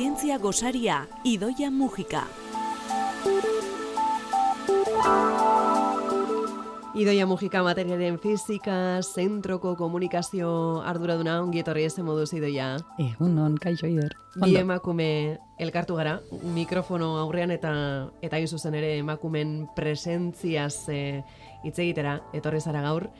zientzia gosaria, Idoia Mujika. Idoia Mujika materialen fizika, zentroko komunikazio arduraduna ongi etorri ez moduz Idoia. Egun non, kaixo ider. Bi emakume elkartu gara, mikrofono aurrean eta eta hain zuzen ere emakumen presentziaz e, hitz egitera etorri zara gaur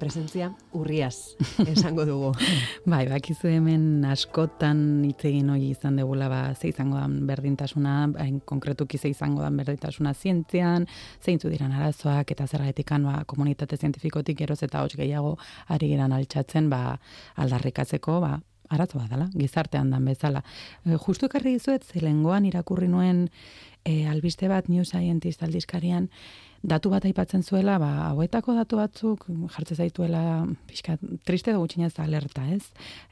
presentzia urriaz esango dugu. bai, bakizu hemen askotan hitz egin hori izan degula ba ze izango dan berdintasuna, hain konkretuki ze izango dan berdintasuna zientzian, zeintzu diran arazoak eta zergatikan ba komunitate zientifikotik geroz eta hots gehiago ari geran altxatzen ba aldarrikatzeko ba arazo bat dela, gizartean dan bezala. E, justu ekarri dizuet, zelengoan irakurri nuen e, albiste bat New Scientist aldizkarian, datu bat aipatzen zuela, ba, hauetako datu batzuk jartzen zaituela pixka, triste dugu txinez alerta, ez?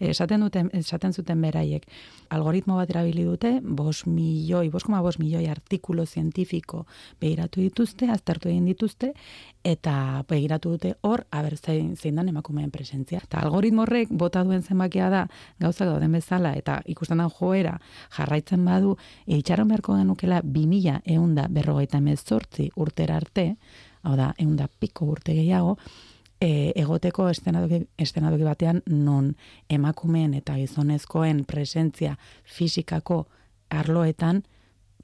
Esaten, duten, esaten zuten beraiek, algoritmo bat erabili dute, bos milioi, bos koma bos milioi artikulo zientifiko behiratu dituzte, aztertu egin dituzte, eta begiratu dute hor, aber zein, zein dan emakumeen presentzia. Eta algoritmo horrek bota duen zenbakia da, gauza dauden bezala, eta ikusten da joera jarraitzen badu, itxaron beharko genukela 2000 eunda berrogeita mezortzi urtera arte, hau da, egun da piko urte gehiago, e, egoteko estenadoki, estenadoki batean non emakumeen eta gizonezkoen presentzia fisikako arloetan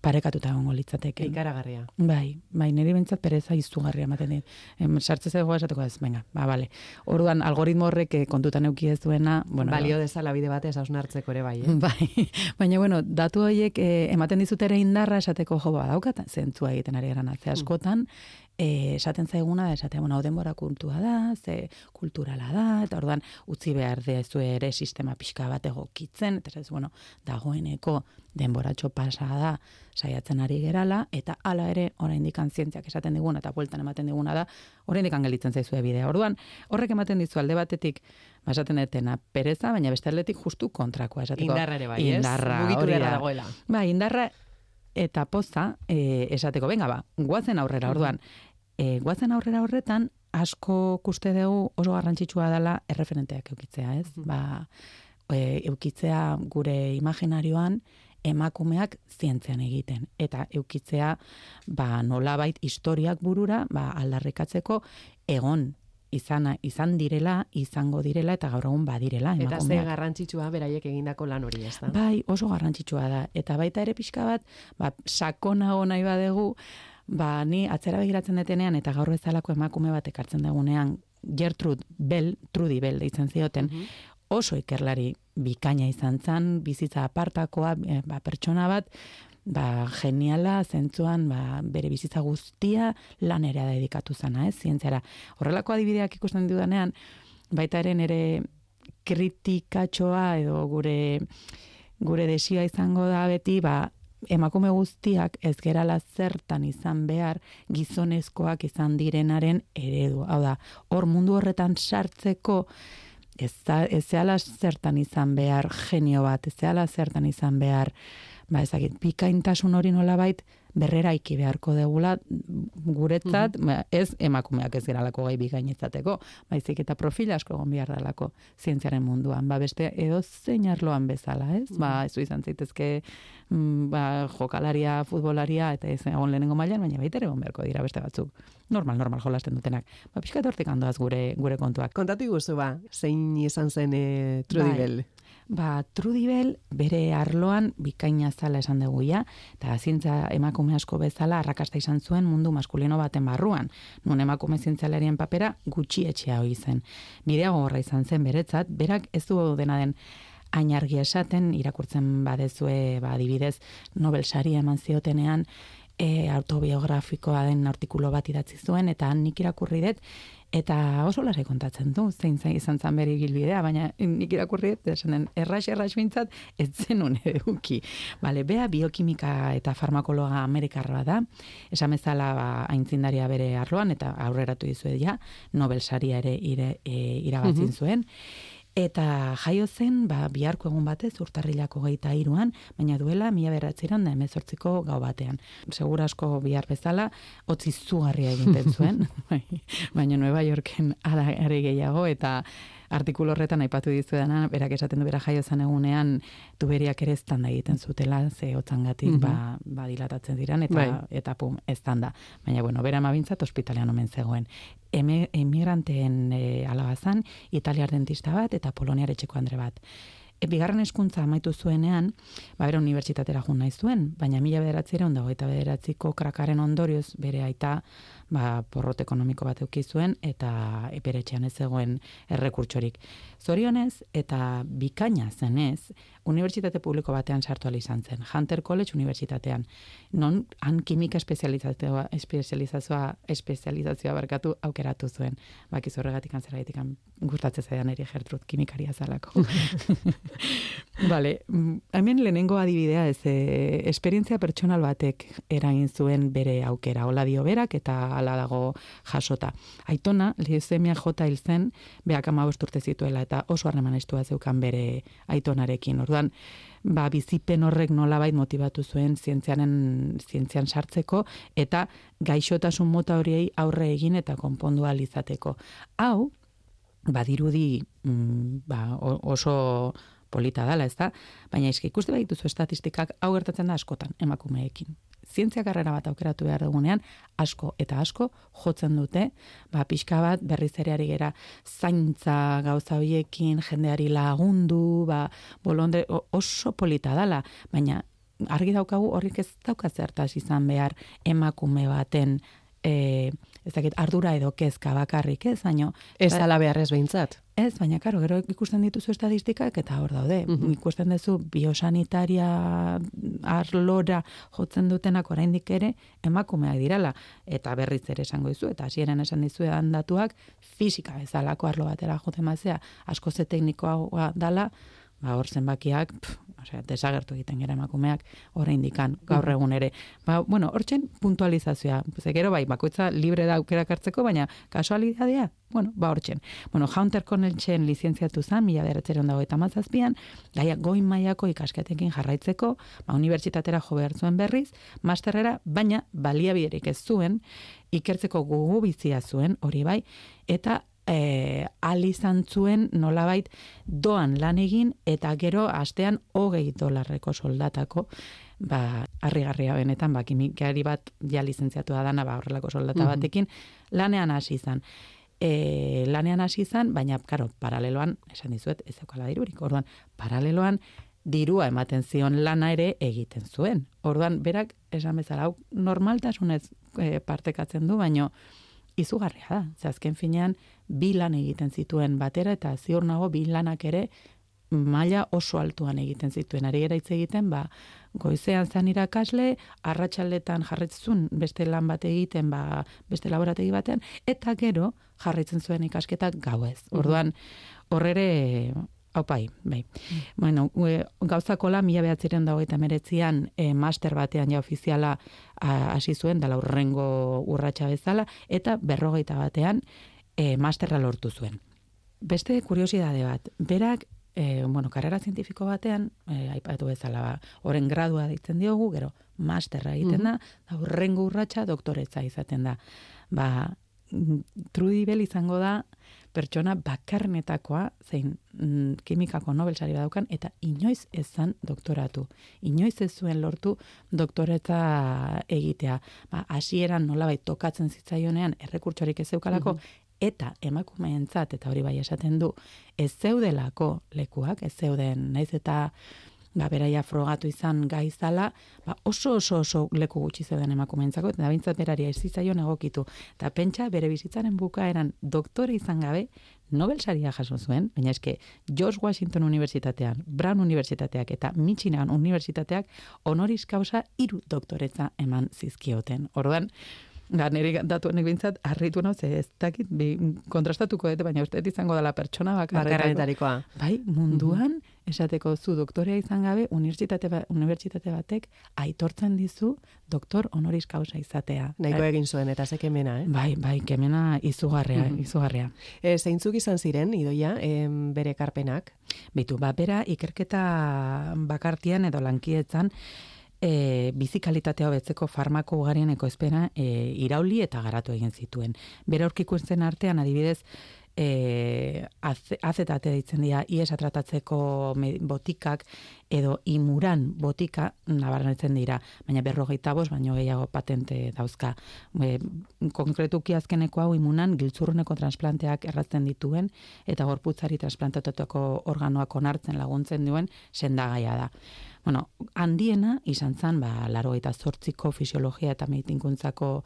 parekatuta egongo litzateke. Ikaragarria. Bai, bai, niri bentsat pereza izugarria ematen dit. Em, sartze zego esateko ez, venga, ba, bale. Orduan, algoritmo horrek eh, kontutan euki ez duena, bueno, Balio dezala bide batez hausnartzeko ere bai, eh? Bai, baina bueno, datu horiek eh, ematen dizut ere indarra esateko jo badaukat zentzua egiten ari geran atze askotan, eh, esaten zaiguna esatea, bueno, denbora kultua da, ze kulturala da, eta orduan utzi behar dezu ere sistema pixka bat egokitzen, eta ez, bueno, dagoeneko denboratxo pasa da saiatzen ari gerala, eta hala ere oraindik zientziak esaten diguna eta bueltan ematen diguna da, oraindik gelitzen zaizue bidea. Orduan, horrek ematen dizu alde batetik, ba, esaten etena pereza, baina beste aldetik justu kontrakoa esateko. Indarra ere bai, ez? Indarra, Mugitu beharra da. dagoela. Ba, indarra eta poza e, esateko, venga ba, guazen aurrera, orduan, e, guazen aurrera horretan, asko kuste dugu oso garrantzitsua dela erreferenteak eukitzea, ez? Ba, e, eukitzea gure imaginarioan emakumeak zientzean egiten. Eta eukitzea, ba, nolabait historiak burura, ba, aldarrikatzeko egon izana, izan direla, izango direla, eta gaur egun badirela Eta ze garrantzitsua beraiek egindako lan hori, ez da? Bai, oso garrantzitsua da. Eta baita ere pixka bat, ba, sakonago nahi badegu, ba, ni atzera begiratzen detenean, eta gaur bezalako emakume bat ekartzen dugunean, Gertrude Bell, Trudy Bell deitzen zioten, oso ikerlari bikaina izan zen, bizitza apartakoa, e, ba, pertsona bat, ba, geniala, zentzuan, ba, bere bizitza guztia lanera dedikatu zana, ez, zientziara. Horrelako adibideak ikusten dudanean, baita ere nere kritikatxoa edo gure gure desioa izango da beti, ba, emakume guztiak ez gerala zertan izan behar gizonezkoak izan direnaren eredu. Hau da, hor mundu horretan sartzeko ez, da, ez zehala zertan izan behar genio bat, ez zehala zertan izan behar, ba ezagit, bikaintasun hori nolabait berrera iki beharko degula guretzat, ba, ez emakumeak ez geralako gai bikainitzateko, baizik eta profil asko egon behar dalako zientziaren munduan, ba beste edo zein arloan bezala, ez? Ba, ez du izan zaitezke mm, ba, jokalaria, futbolaria, eta ez egon lehenengo mailan, baina baita egon beharko dira beste batzuk. Normal, normal jolasten dutenak. Ba, pixka hortik handoaz gure, gure kontuak. Kontatu iguzu ba, zein izan zen e, Trudy Bai. Ba, Trudy Bell bere arloan bikaina zala esan dugu ja, eta zientza emakume asko bezala arrakasta izan zuen mundu maskulino baten barruan. Nun emakume zientzialarien papera gutxi etxea hoi zen. Bidea gogorra izan zen beretzat, berak ez du dena den hain argi esaten, irakurtzen badezue, ba, adibidez, Nobel saria eman ziotenean, e, autobiografikoa den artikulo bat idatzi zuen, eta nik irakurri dut, eta oso lasai kontatzen du, zein zein izan zan bere gilbidea, baina nik irakurri dut, esan den, errax, errax bintzat, ez zenun eduki. Bale, bea biokimika eta farmakologa amerikarra da, esan bezala ba, aintzindaria bere arloan, eta aurreratu dizue ja, Nobel saria ere ire, e, iragatzin zuen, Eta jaio zen, ba, biharko egun batez, urtarrilako geita iruan, baina duela, mila beratzeran da emezortziko gau batean. Segur asko bihar bezala, otzi zugarria egiten zuen, bai, baina Nueva Yorken ada ere gehiago, eta artikulu horretan aipatu dizu dana, berak esaten du bera jaio zen egunean, tuberiak ere eztanda egiten zutela, ze otzangatik, mm ba, ba dilatatzen diran, eta, Bai. eta pum, eztanda. Baina, bueno, bera mabintzat ospitalean omen zegoen. Eme, emigranteen e, alabazan, italiar dentista bat, eta poloniar etxeko andre bat. E, bigarren eskuntza amaitu zuenean, ba, bera unibertsitatera jun nahi zuen, baina mila bederatzera ondago eta bederatziko krakaren ondorioz bere aita ba, porrot ekonomiko bat euki zuen eta bere etxean ez zegoen errekurtsorik. Zorionez eta bikaina zenez, unibertsitate publiko batean sartu izan zen, Hunter College unibertsitatean. Non han kimika espezializazioa, espezializazioa, espezializazioa barkatu aukeratu zuen. Bakiz horregatik anzeragatik gustatzen zaidan eri Gertrud kimikaria zalako. Vale, mm, hemen lehenengo adibidea ez, e, esperientzia pertsonal batek eragin zuen bere aukera, hola dio berak eta hala dago jasota. Aitona, leucemia jota hil zen, beak ama urte zituela eta oso harreman estua zeukan bere aitonarekin. Orduan, ba, bizipen horrek nolabait motibatu zuen zientzianen zientzian sartzeko eta gaixotasun mota horiei aurre egin eta konpondu ahal izateko. Hau, badirudi mm, ba, oso polita dala, ez da? Baina eski ikuste badituzu estatistikak hau gertatzen da askotan emakumeekin. Zientzia karrera bat aukeratu behar dugunean, asko eta asko jotzen dute, ba, pixka bat berriz ere ari gera zaintza gauza hoiekin, jendeari lagundu, ba, bolondre, o- oso polita dala, baina argi daukagu horrik ez dauka zertaz izan behar emakume baten e, ez dakit, ardura edo kezka bakarrik, ez, baino Ez ala beharrez behintzat. Ez, baina karo, gero ikusten dituzu estadistikak eta hor daude. Mhm. Ikusten duzu biosanitaria arlora jotzen dutenak oraindik ere emakumeak dirala eta berriz ere esango dizu eta hasieran esan dizuedan datuak fisika bezalako arlo batera joten bazea asko ze teknikoa dala, ba hor zenbakiak, pf, osea, desagertu egiten gara emakumeak oraindikan gaur egun ere. Ba, bueno, hortzen puntualizazioa. Ze gero bai, bakoitza libre da aukerak hartzeko, baina kasualidadea, bueno, ba hortzen. Bueno, Hunter Collegen lizientziatu zen, mila beratzeren dago eta mazazpian, gaia goin mailako ikasketekin jarraitzeko, ba, unibertsitatera jo behar zuen berriz, masterrera, baina baliabiderik ez zuen, ikertzeko gugu bizia zuen, hori bai, eta e, al izan zuen nolabait doan lan egin eta gero astean hogei dolarreko soldatako ba, harrigarria benetan, ba, kimikari bat ja lizentziatua dana, ba, horrelako soldata Mhm. batekin, lanean hasi izan. E, lanean hasi izan, baina, karo, paraleloan, esan dizuet, ez daukala dirurik, orduan, paraleloan, dirua ematen zion lana ere egiten zuen. Orduan, berak, esan bezala, hau normaltasunez e, partekatzen du, baino, izugarria da. Ze azken finean, bi lan egiten zituen batera, eta ziur nago bi lanak ere maila oso altuan egiten zituen. Ari gara hitz egiten, ba, goizean zan irakasle, arratsaldetan jarritzun beste lan bat egiten, ba, beste laborategi batean, eta gero jarritzen zuen ikasketak gauez. Orduan, horrere, Haupai, bai. Bueno, ue, gauzakola mila behatziren dago eta meretzian e, master batean ja ofiziala hasi zuen, dala urrengo urratsa bezala, eta berrogeita batean e, masterra lortu zuen. Beste kuriosidade bat, berak, e, bueno, karrera zientifiko batean, e, aipatu bezala, ba, oren gradua deitzen diogu, gero masterra egiten da, da urrengo urratsa doktoretza izaten da. Ba, mm, Trudy Bell izango da pertsona bakarnetakoa, zein mm, kimikako Nobel sari badaukan, eta inoiz ezan doktoratu. Inoiz ez zuen lortu doktoretza egitea. Ba, hasieran nolabait tokatzen zitzaionean errekurtsorik ez zeukalako, eta emakumeentzat eta hori bai esaten du ez zeudelako lekuak, ez zeuden naiz eta ba, beraia frogatu izan gaizala, ba, oso oso oso leku gutxi zeuden emakumeentzako, eta bintzat beraria ez zitzaion egokitu. Eta pentsa bere bizitzaren bukaeran doktore izan gabe, Nobel saria jaso zuen, baina eske George Washington Unibertsitatean, Brown Unibertsitateak eta Michigan Unibertsitateak honoris causa hiru doktoretza eman zizkioten. Orduan, Ga, nire datu honek bintzat, harritu nau, ze ez dakit, bi, kontrastatuko dute, baina uste dut izango dela pertsona bakarretako. Bakarrenetarikoa. Bai, munduan, esateko zu doktorea izan gabe, unibertsitate, ba, unibertsitate batek aitortzen dizu doktor honoris causa izatea. Nahiko Bai, egin zuen, eta ze kemena, eh? Bai, bai, kemena izugarria, Mhm. izugarria. E, zeintzuk izan ziren, idoia, em, bere karpenak? Bitu, ba, bera ikerketa bakartian edo lankietzan e, bizikalitatea hobetzeko farmako ugarieneko espera e, irauli eta garatu egin zituen. Bera aurkiku zen artean adibidez e, azetate ditzen dira, iesa tratatzeko botikak, edo imuran botika nabarnetzen dira, baina berrogeita bost, baino gehiago patente dauzka. E, konkretuki azkeneko hau imunan giltzurruneko transplanteak erratzen dituen, eta gorputzari transplantatutako organoak onartzen laguntzen duen sendagaia da. Bueno, handiena izan zan, ba, laro eta zortziko fisiologia eta meitinkuntzako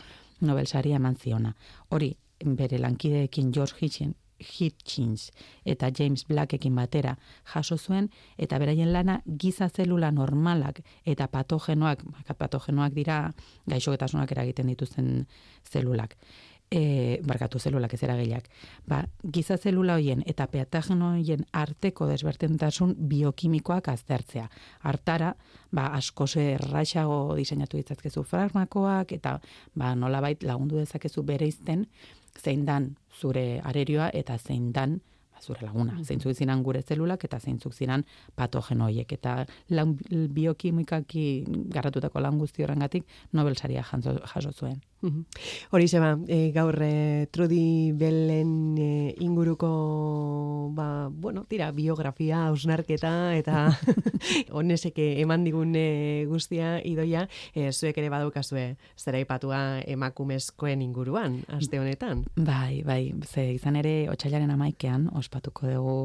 Nobel eman ziona. Hori, bere lankideekin George Hitchens, Hitchens eta James Blackekin batera jaso zuen eta beraien lana giza zelula normalak eta patogenoak, patogenoak dira gaixoketasunak eragiten dituzten zelulak. E, barkatu zelulak ez eragileak. Ba, giza zelula hoien eta patogeno hoien arteko desbertentasun biokimikoak aztertzea. Hartara, ba, asko erraixago diseinatu ditzatkezu farmakoak eta ba, nolabait lagundu dezakezu bere izten zein dan zure arerioa eta zein dan ba, zure laguna. Mm -hmm. Zeintzuk zinan gure zelulak eta zeintzuk zinan patogenoiek. Eta lan, biokimikaki garratutako lan guzti horrengatik Nobel saria jaso zuen. Hori zeba, e, gaur e, Trudi Bellen e, inguruko, ba, bueno, tira, biografia, ausnarketa, eta honeseke eman digun e, guztia idoia, e, zuek ere badukazue zera ipatua emakumezkoen inguruan, aste honetan. Bai, bai, ze izan ere, otxailaren amaikean, ospatuko dugu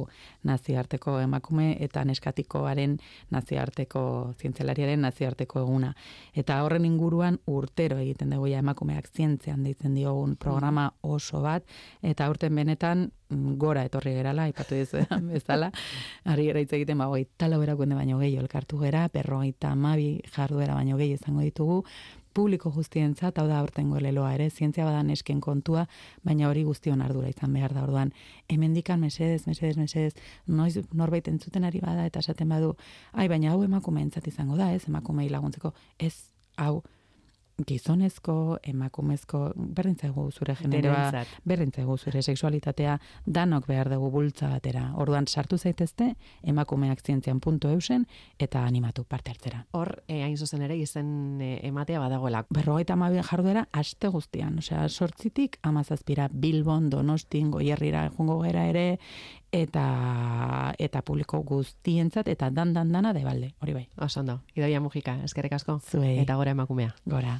nazioarteko emakume eta neskatikoaren nazioarteko, zientzelariaren nazioarteko eguna. Eta horren inguruan urtero egiten dugu ja emakume emakumeak zientzean deitzen diogun programa oso bat, eta urten benetan mm, gora etorri gerala, ipatu dizu bezala, ari gara hitz egiten, ba, oi, tala berakunde baino gehi, elkartu gera, perrogeita mabi jarduera baino gehi izango ditugu, publiko guztientzat, hau da aurtengo leloa ere, zientzia badan esken kontua, baina hori guztion ardura izan behar da orduan. Hemendikan mesedez, mesedez, mesedez, noiz norbait entzuten ari bada eta esaten badu, ai, baina hau emakumeentzat izango da, ez, emakumei laguntzeko, ez, hau, gizonezko, emakumezko, berdin zaigu zure generoa, berdin zaigu zure seksualitatea, danok behar dugu bultza batera. Orduan sartu zaitezte, emakumeak zientzian puntu eusen, eta animatu parte hartzera. Hor, e, hain zuzen ere, izen e, ematea badagoela. Berrogeita amabien jarduera, aste guztian. Osea, sortzitik, amazazpira, Bilbon, Donostin, Goierrira, jungo gera ere, eta eta publiko guztientzat eta dan dan dana debalde, hori bai. Oso ondo. Idoia Mujika, eskerrik asko. Zuei. Eta gora emakumea. Gora.